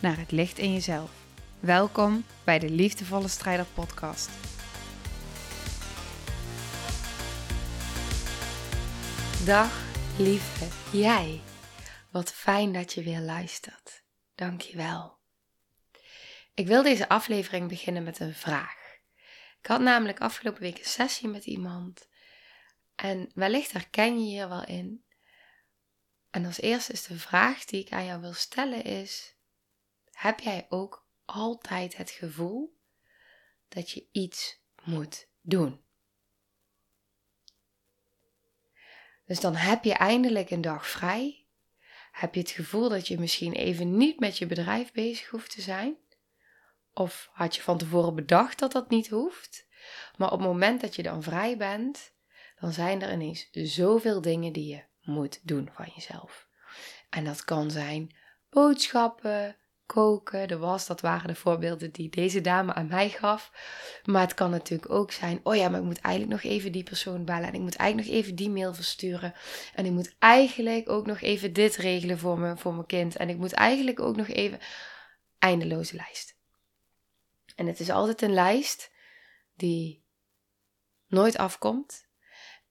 naar het licht in jezelf. Welkom bij de Liefdevolle Strijder Podcast. Dag lieve jij. Wat fijn dat je weer luistert. Dankjewel. Ik wil deze aflevering beginnen met een vraag. Ik had namelijk afgelopen week een sessie met iemand. En wellicht herken je hier wel in. En als eerste is de vraag die ik aan jou wil stellen is: heb jij ook altijd het gevoel dat je iets moet doen? Dus dan heb je eindelijk een dag vrij. Heb je het gevoel dat je misschien even niet met je bedrijf bezig hoeft te zijn? Of had je van tevoren bedacht dat dat niet hoeft? Maar op het moment dat je dan vrij bent, dan zijn er ineens zoveel dingen die je moet doen van jezelf. En dat kan zijn boodschappen, koken, de was, dat waren de voorbeelden die deze dame aan mij gaf. Maar het kan natuurlijk ook zijn, oh ja, maar ik moet eigenlijk nog even die persoon bellen en ik moet eigenlijk nog even die mail versturen. En ik moet eigenlijk ook nog even dit regelen voor, me, voor mijn kind. En ik moet eigenlijk ook nog even, eindeloze lijst. En het is altijd een lijst die nooit afkomt.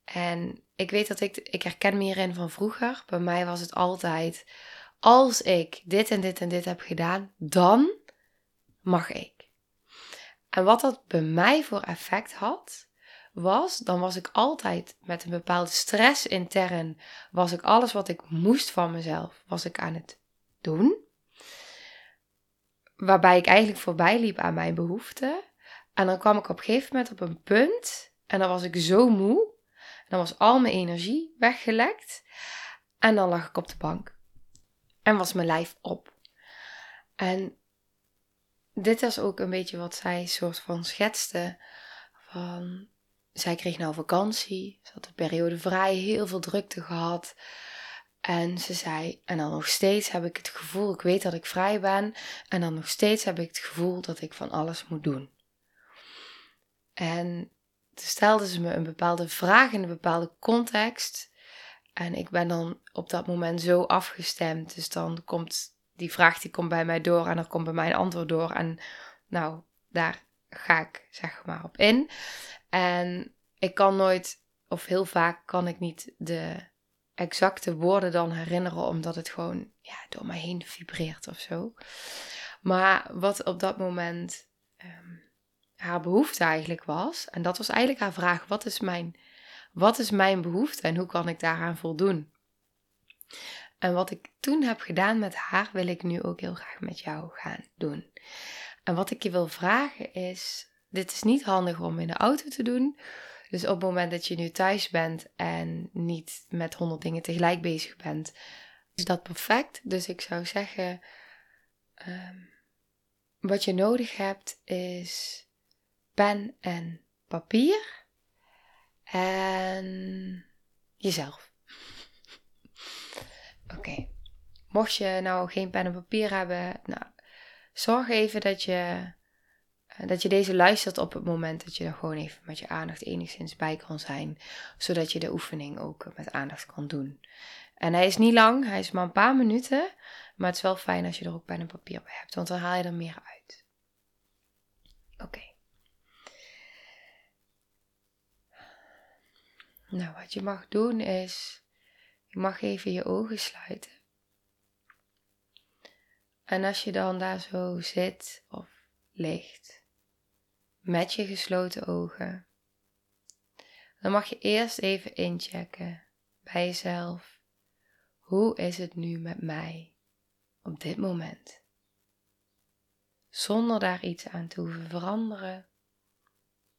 En ik weet dat ik, ik herken me hierin van vroeger. Bij mij was het altijd, als ik dit en dit en dit heb gedaan, dan mag ik. En wat dat bij mij voor effect had, was, dan was ik altijd met een bepaalde stress intern, was ik alles wat ik moest van mezelf, was ik aan het doen. Waarbij ik eigenlijk voorbij liep aan mijn behoeften. En dan kwam ik op een gegeven moment op een punt en dan was ik zo moe. Dan was al mijn energie weggelekt. En dan lag ik op de bank. En was mijn lijf op. En dit is ook een beetje wat zij soort van schetste. Van, zij kreeg nou vakantie. Ze had een periode vrij, heel veel drukte gehad. En ze zei, en dan nog steeds heb ik het gevoel, ik weet dat ik vrij ben. En dan nog steeds heb ik het gevoel dat ik van alles moet doen. En toen stelde ze me een bepaalde vraag in een bepaalde context. En ik ben dan op dat moment zo afgestemd. Dus dan komt die vraag die komt bij mij door en er komt bij mij een antwoord door. En nou, daar ga ik zeg maar op in. En ik kan nooit, of heel vaak kan ik niet de exacte woorden dan herinneren, omdat het gewoon ja, door mij heen vibreert of zo. Maar wat op dat moment ehm, haar behoefte eigenlijk was, en dat was eigenlijk haar vraag: wat is mijn, wat is mijn behoefte en hoe kan ik daaraan voldoen? En wat ik toen heb gedaan met haar, wil ik nu ook heel graag met jou gaan doen. En wat ik je wil vragen is: dit is niet handig om in de auto te doen. Dus op het moment dat je nu thuis bent en niet met honderd dingen tegelijk bezig bent, is dat perfect. Dus ik zou zeggen: ehm, wat je nodig hebt is pen en papier en jezelf. Oké. Mocht je nou geen pen en papier hebben, nou, zorg even dat je eh, dat je deze luistert op het moment dat je er gewoon even met je aandacht enigszins bij kan zijn. Zodat je de oefening ook met aandacht kan doen. En hij is niet lang, hij is maar een paar minuten. Maar het is wel fijn als je er ook pen en papier bij hebt, want dan haal je er meer uit. Oké. Nou, wat je mag doen is, je mag even je ogen sluiten. En als je dan daar zo zit of ligt, met je gesloten ogen. Dan mag je eerst even inchecken bij jezelf. Hoe is het nu met mij op dit moment? Zonder daar iets aan te hoeven veranderen.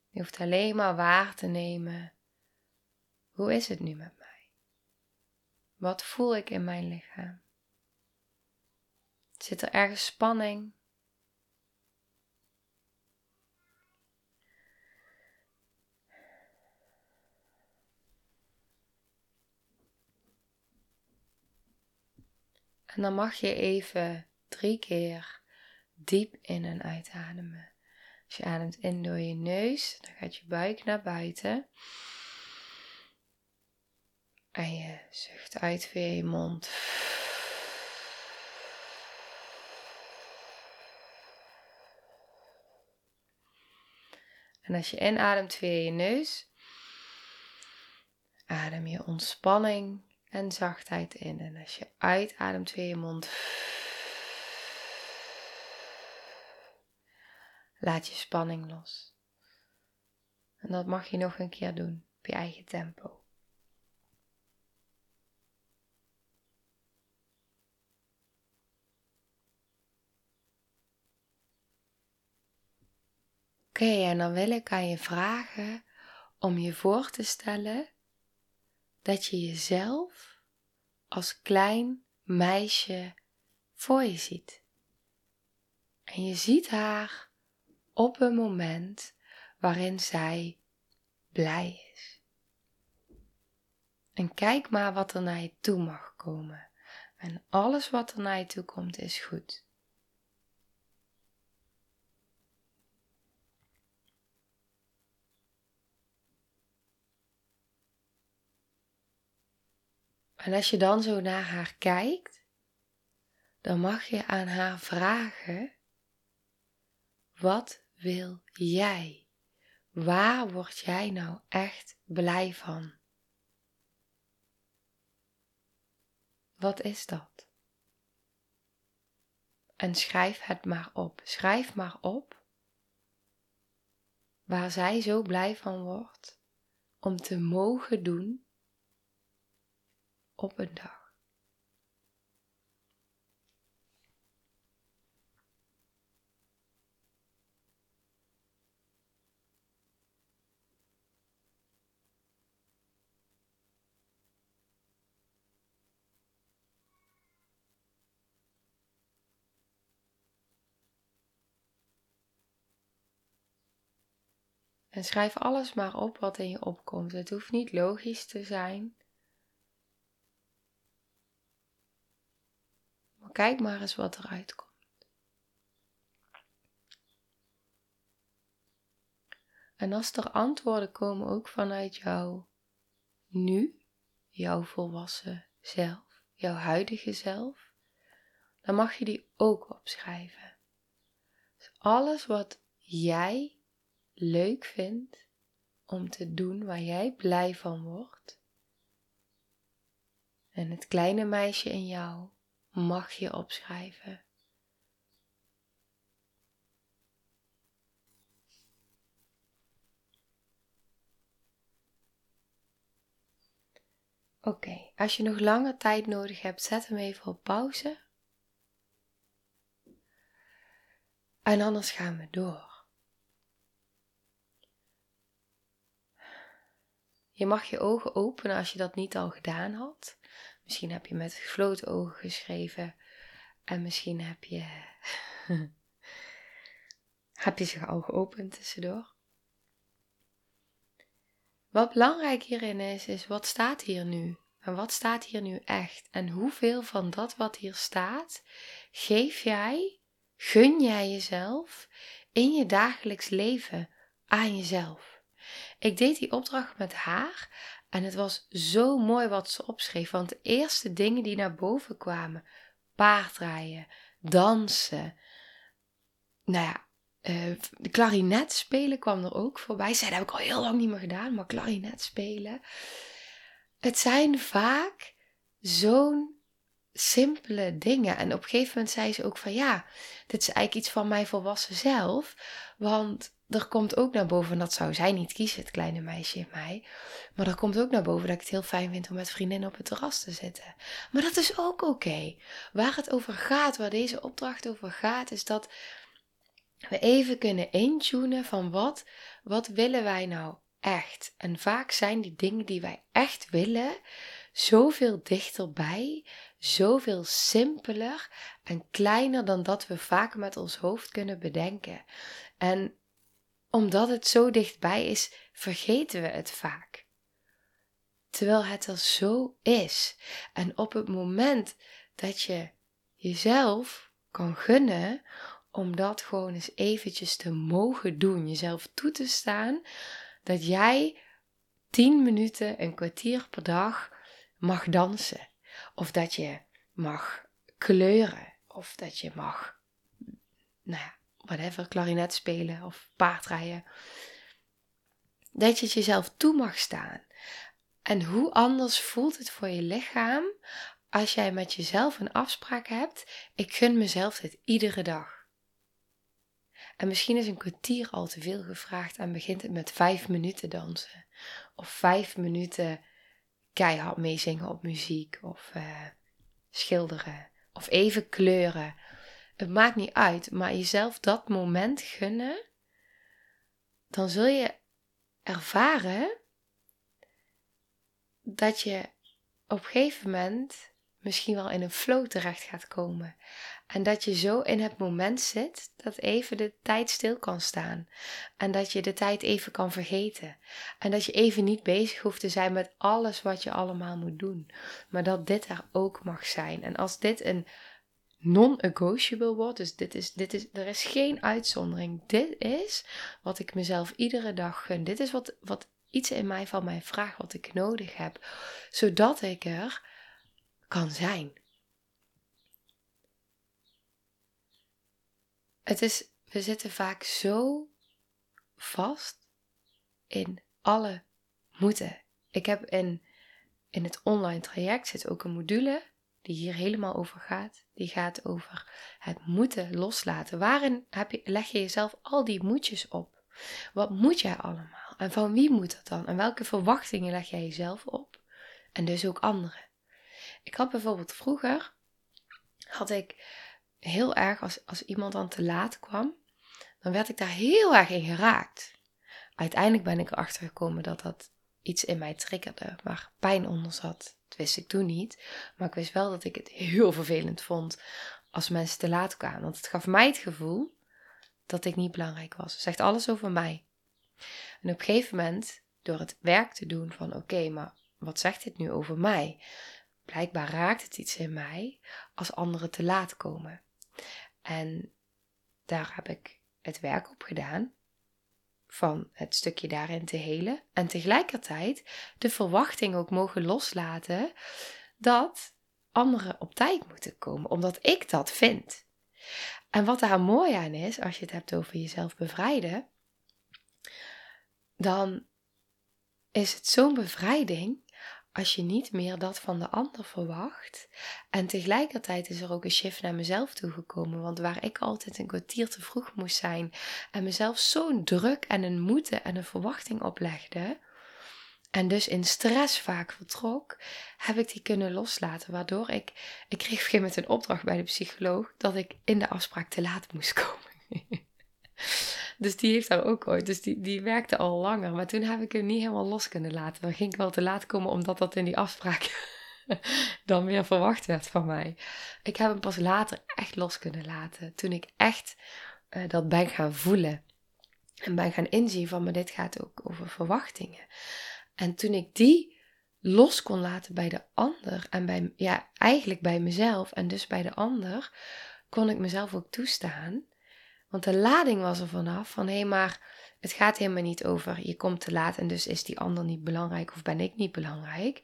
Je hoeft alleen maar waar te nemen. Hoe is het nu met mij? Wat voel ik in mijn lichaam? Zit er ergens spanning? En dan mag je even drie keer diep in en uitademen. Als je ademt in door je neus, dan gaat je buik naar buiten. En je zucht uit via je mond. En als je inademt via je neus, adem je ontspanning en zachtheid in. En als je uitademt via je mond, laat je spanning los. En dat mag je nog een keer doen op je eigen tempo. Oké, en dan wil ik aan je vragen om je voor te stellen dat je jezelf als klein meisje voor je ziet. En je ziet haar op een moment waarin zij blij is. En kijk maar wat er naar je toe mag komen. En alles wat er naar je toe komt is goed. En als je dan zo naar haar kijkt, dan mag je aan haar vragen: wat wil jij? Waar word jij nou echt blij van? Wat is dat? En schrijf het maar op. Schrijf maar op waar zij zo blij van wordt om te mogen doen op een dag. En schrijf alles maar op wat in je opkomt. Het hoeft niet logisch te zijn. Kijk maar eens wat eruit komt. En als er antwoorden komen ook vanuit jou nu, jouw volwassen zelf, jouw huidige zelf, dan mag je die ook opschrijven. Dus alles wat jij leuk vindt om te doen, waar jij blij van wordt, en het kleine meisje in jou mag je opschrijven. Oké, als je nog langer tijd nodig hebt, zet hem even op pauze. En anders gaan we door. Je mag je ogen openen als je dat niet al gedaan had. Misschien heb je met gesloten ogen geschreven. En misschien heb je, heb je zich al geopend tussendoor. Wat belangrijk hierin is, is wat staat hier nu? En wat staat hier nu echt? En hoeveel van dat wat hier staat, geef jij, gun jij jezelf in je dagelijks leven aan jezelf? Ik deed die opdracht met haar en het was zo mooi wat ze opschreef, want de eerste dingen die naar boven kwamen, paardrijden, dansen, nou ja, de klarinet spelen kwam er ook voorbij. Zij dat heb ik al heel lang niet meer gedaan, maar klarinet spelen. Het zijn vaak zo'n simpele dingen. En op een gegeven moment zei ze ook van ja, dit is eigenlijk iets van mijn volwassen zelf. Want er komt ook naar boven, en dat zou zij niet kiezen, het kleine meisje in mij. Maar er komt ook naar boven dat ik het heel fijn vind om met vriendinnen op het terras te zitten. Maar dat is ook oké. Waar het over gaat, waar deze opdracht over gaat, is dat we even kunnen intunen van wat, wat willen wij nou echt. En vaak zijn die dingen die wij echt willen zoveel dichterbij, zoveel simpeler en kleiner dan dat we vaak met ons hoofd kunnen bedenken. En omdat het zo dichtbij is, vergeten we het vaak. Terwijl het er zo is. En op het moment dat je jezelf kan gunnen om dat gewoon eens eventjes te mogen doen, jezelf toe te staan, dat jij 10 minuten, een kwartier per dag mag dansen. Of dat je mag kleuren. Of dat je mag, nou ja, whatever, klarinet spelen of paardrijden. Dat je het jezelf toe mag staan. En hoe anders voelt het voor je lichaam als jij met jezelf een afspraak hebt: ik gun mezelf dit iedere dag. En misschien is een kwartier al te veel gevraagd en begint het met vijf minuten dansen. Of vijf minuten keihard meezingen op muziek. Of uh, schilderen. Of even kleuren. Het maakt niet uit, maar jezelf dat moment gunnen. Dan zul je ervaren dat je op een gegeven moment misschien wel in een flow terecht gaat komen. En dat je zo in het moment zit dat even de tijd stil kan staan. En dat je de tijd even kan vergeten. En dat je even niet bezig hoeft te zijn met alles wat je allemaal moet doen. Maar dat dit er ook mag zijn. En als dit een non-negotiable wordt, dus dit is, dit is, er is geen uitzondering. Dit is wat ik mezelf iedere dag gun. Dit is wat, wat iets in mij van mij vraagt, wat ik nodig heb. Zodat ik er kan zijn. Het is, we zitten vaak zo vast in alle moeten. Ik heb in, in het online traject zit ook een module die hier helemaal over gaat. Die gaat over het moeten loslaten. Waarin heb je, leg je jezelf al die moedjes op? Wat moet jij allemaal? En van wie moet dat dan? En welke verwachtingen leg jij jezelf op? En dus ook anderen. Ik had bijvoorbeeld vroeger, had ik heel erg, als, als iemand dan te laat kwam, dan werd ik daar heel erg in geraakt. Uiteindelijk ben ik erachter gekomen dat dat iets in mij triggerde, waar pijn onder zat. Dat wist ik toen niet, maar ik wist wel dat ik het heel vervelend vond als mensen te laat kwamen. Want het gaf mij het gevoel dat ik niet belangrijk was. Het zegt alles over mij. En op een gegeven moment, door het werk te doen van oké, maar wat zegt dit nu over mij? Blijkbaar raakt het iets in mij als anderen te laat komen. En daar heb ik het werk op gedaan van het stukje daarin te helen. En tegelijkertijd de verwachting ook mogen loslaten dat anderen op tijd moeten komen, omdat ik dat vind. En wat daar mooi aan is, als je het hebt over jezelf bevrijden, dan is het zo'n bevrijding als je niet meer dat van de ander verwacht. En tegelijkertijd is er ook een shift naar mezelf toegekomen. Want waar ik altijd een kwartier te vroeg moest zijn en mezelf zo'n druk en een moeten en een verwachting oplegde. En dus in stress vaak vertrok, heb ik die kunnen loslaten. Waardoor ik, ik kreeg op een gegeven moment een opdracht bij de psycholoog dat ik in de afspraak te laat moest komen. Dus die heeft daar ook ooit. Dus die, die werkte al langer. Maar toen heb ik hem niet helemaal los kunnen laten. Dan ging ik wel te laat komen omdat dat in die afspraak dan weer verwacht werd van mij. Ik heb hem pas later echt los kunnen laten. Toen ik echt uh, dat ben gaan voelen. En ben gaan inzien van, maar dit gaat ook over verwachtingen. En toen ik die los kon laten bij de ander en bij, ja, eigenlijk bij mezelf en dus bij de ander, kon ik mezelf ook toestaan want de lading was er vanaf van hé, hey, maar het gaat helemaal niet over je komt te laat en dus is die ander niet belangrijk of ben ik niet belangrijk.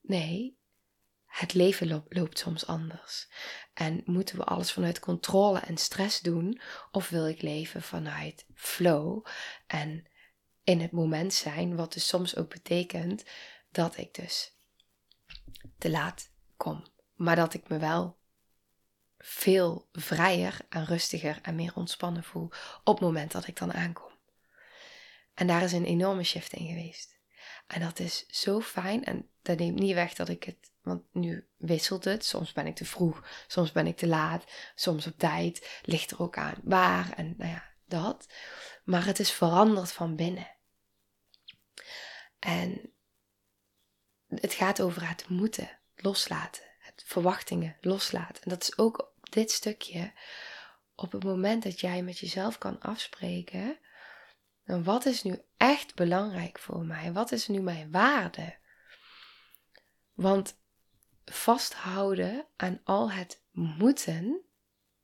Nee, het leven loopt soms anders. En moeten we alles vanuit controle en stress doen? Of wil ik leven vanuit flow en in het moment zijn, wat dus soms ook betekent dat ik dus te laat kom. Maar dat ik me wel veel vrijer en rustiger en meer ontspannen voel op het moment dat ik dan aankom. En daar is een enorme shift in geweest. En dat is zo fijn en dat neemt niet weg dat ik het, want nu wisselt het. Soms ben ik te vroeg, soms ben ik te laat, soms op tijd. Ligt er ook aan waar en nou ja, dat. Maar het is veranderd van binnen. En het gaat over het moeten loslaten verwachtingen loslaat. En dat is ook dit stukje. Op het moment dat jij met jezelf kan afspreken. Dan wat is nu echt belangrijk voor mij? Wat is nu mijn waarde? Want vasthouden aan al het moeten,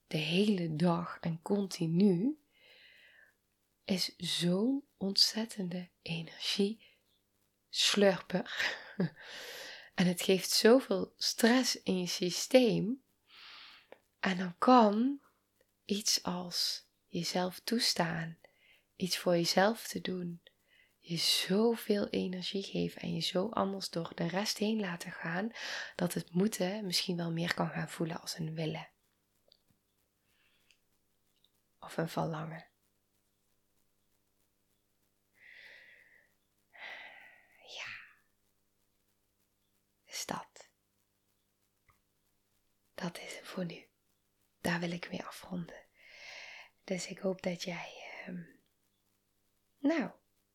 de hele dag en continu, is zo'n ontzettende energie slurper. En het geeft zoveel stress in je systeem. En dan kan iets als jezelf toestaan, iets voor jezelf te doen, je zoveel energie geven en je zo anders door de rest heen laten gaan, dat het moeten misschien wel meer kan gaan voelen als een willen. Of een verlangen. dat. Dat is het voor nu. Daar wil ik mee afronden. Dus ik hoop dat jij, ehm, nou,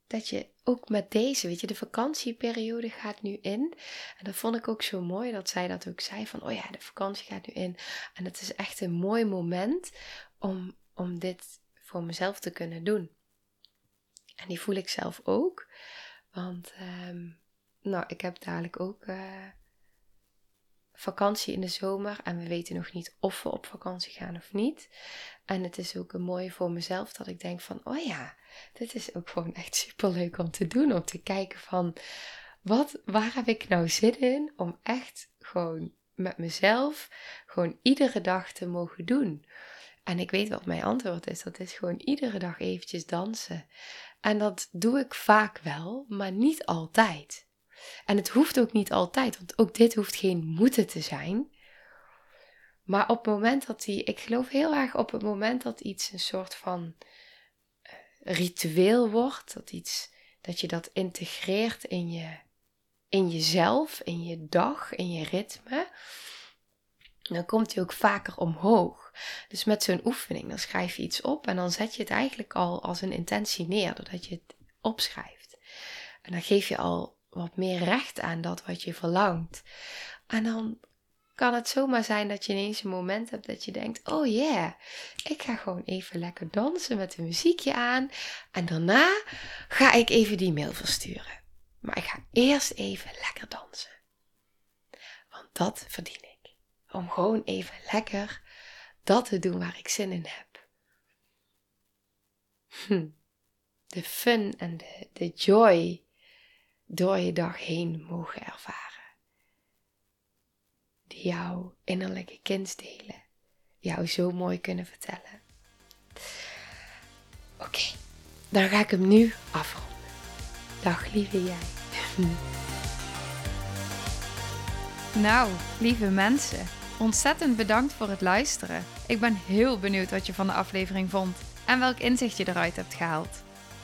dat je ook met deze, weet je, de vakantieperiode gaat nu in. En dat vond ik ook zo mooi dat zij dat ook zei van, oh ja, de vakantie gaat nu in. En het is echt een mooi moment om, om dit voor mezelf te kunnen doen. En die voel ik zelf ook. Want, ehm, nou, ik heb dadelijk ook uh, vakantie in de zomer en we weten nog niet of we op vakantie gaan of niet. En het is ook een mooie voor mezelf dat ik denk van, oh ja, dit is ook gewoon echt super leuk om te doen. Om te kijken van, wat, waar heb ik nou zin in om echt gewoon met mezelf gewoon iedere dag te mogen doen. En ik weet wat mijn antwoord is. Dat is gewoon iedere dag eventjes dansen. En dat doe ik vaak wel, maar niet altijd. En het hoeft ook niet altijd, want ook dit hoeft geen moeten te zijn. Maar op het moment dat die, ik geloof heel erg op het moment dat iets een soort van uh, ritueel wordt, dat iets, dat je dat integreert in je, in jezelf, in je dag, in je ritme, dan komt hij ook vaker omhoog. Dus met zo'n oefening, dan schrijf je iets op en dan zet je het eigenlijk al als een intentie neer, doordat je het opschrijft. En dan geef je al wat meer recht aan dat wat je verlangt. En dan kan het zomaar zijn dat je ineens een moment hebt dat je denkt: Oh yeah, ik ga gewoon even lekker dansen met een muziekje aan. En daarna ga ik even die mail versturen. Maar ik ga eerst even lekker dansen. Want dat verdien ik. Om gewoon even lekker dat te doen waar ik zin in heb. Hm. De fun en de, de joy door je dag heen mogen ervaren. Die jouw innerlijke kindsdelen jou zo mooi kunnen vertellen. Oké, dan ga ik hem nu afronden. Dag lieve jij. Nou, lieve mensen, ontzettend bedankt voor het luisteren. Ik ben heel benieuwd wat je van de aflevering vond en welk inzicht je eruit hebt gehaald.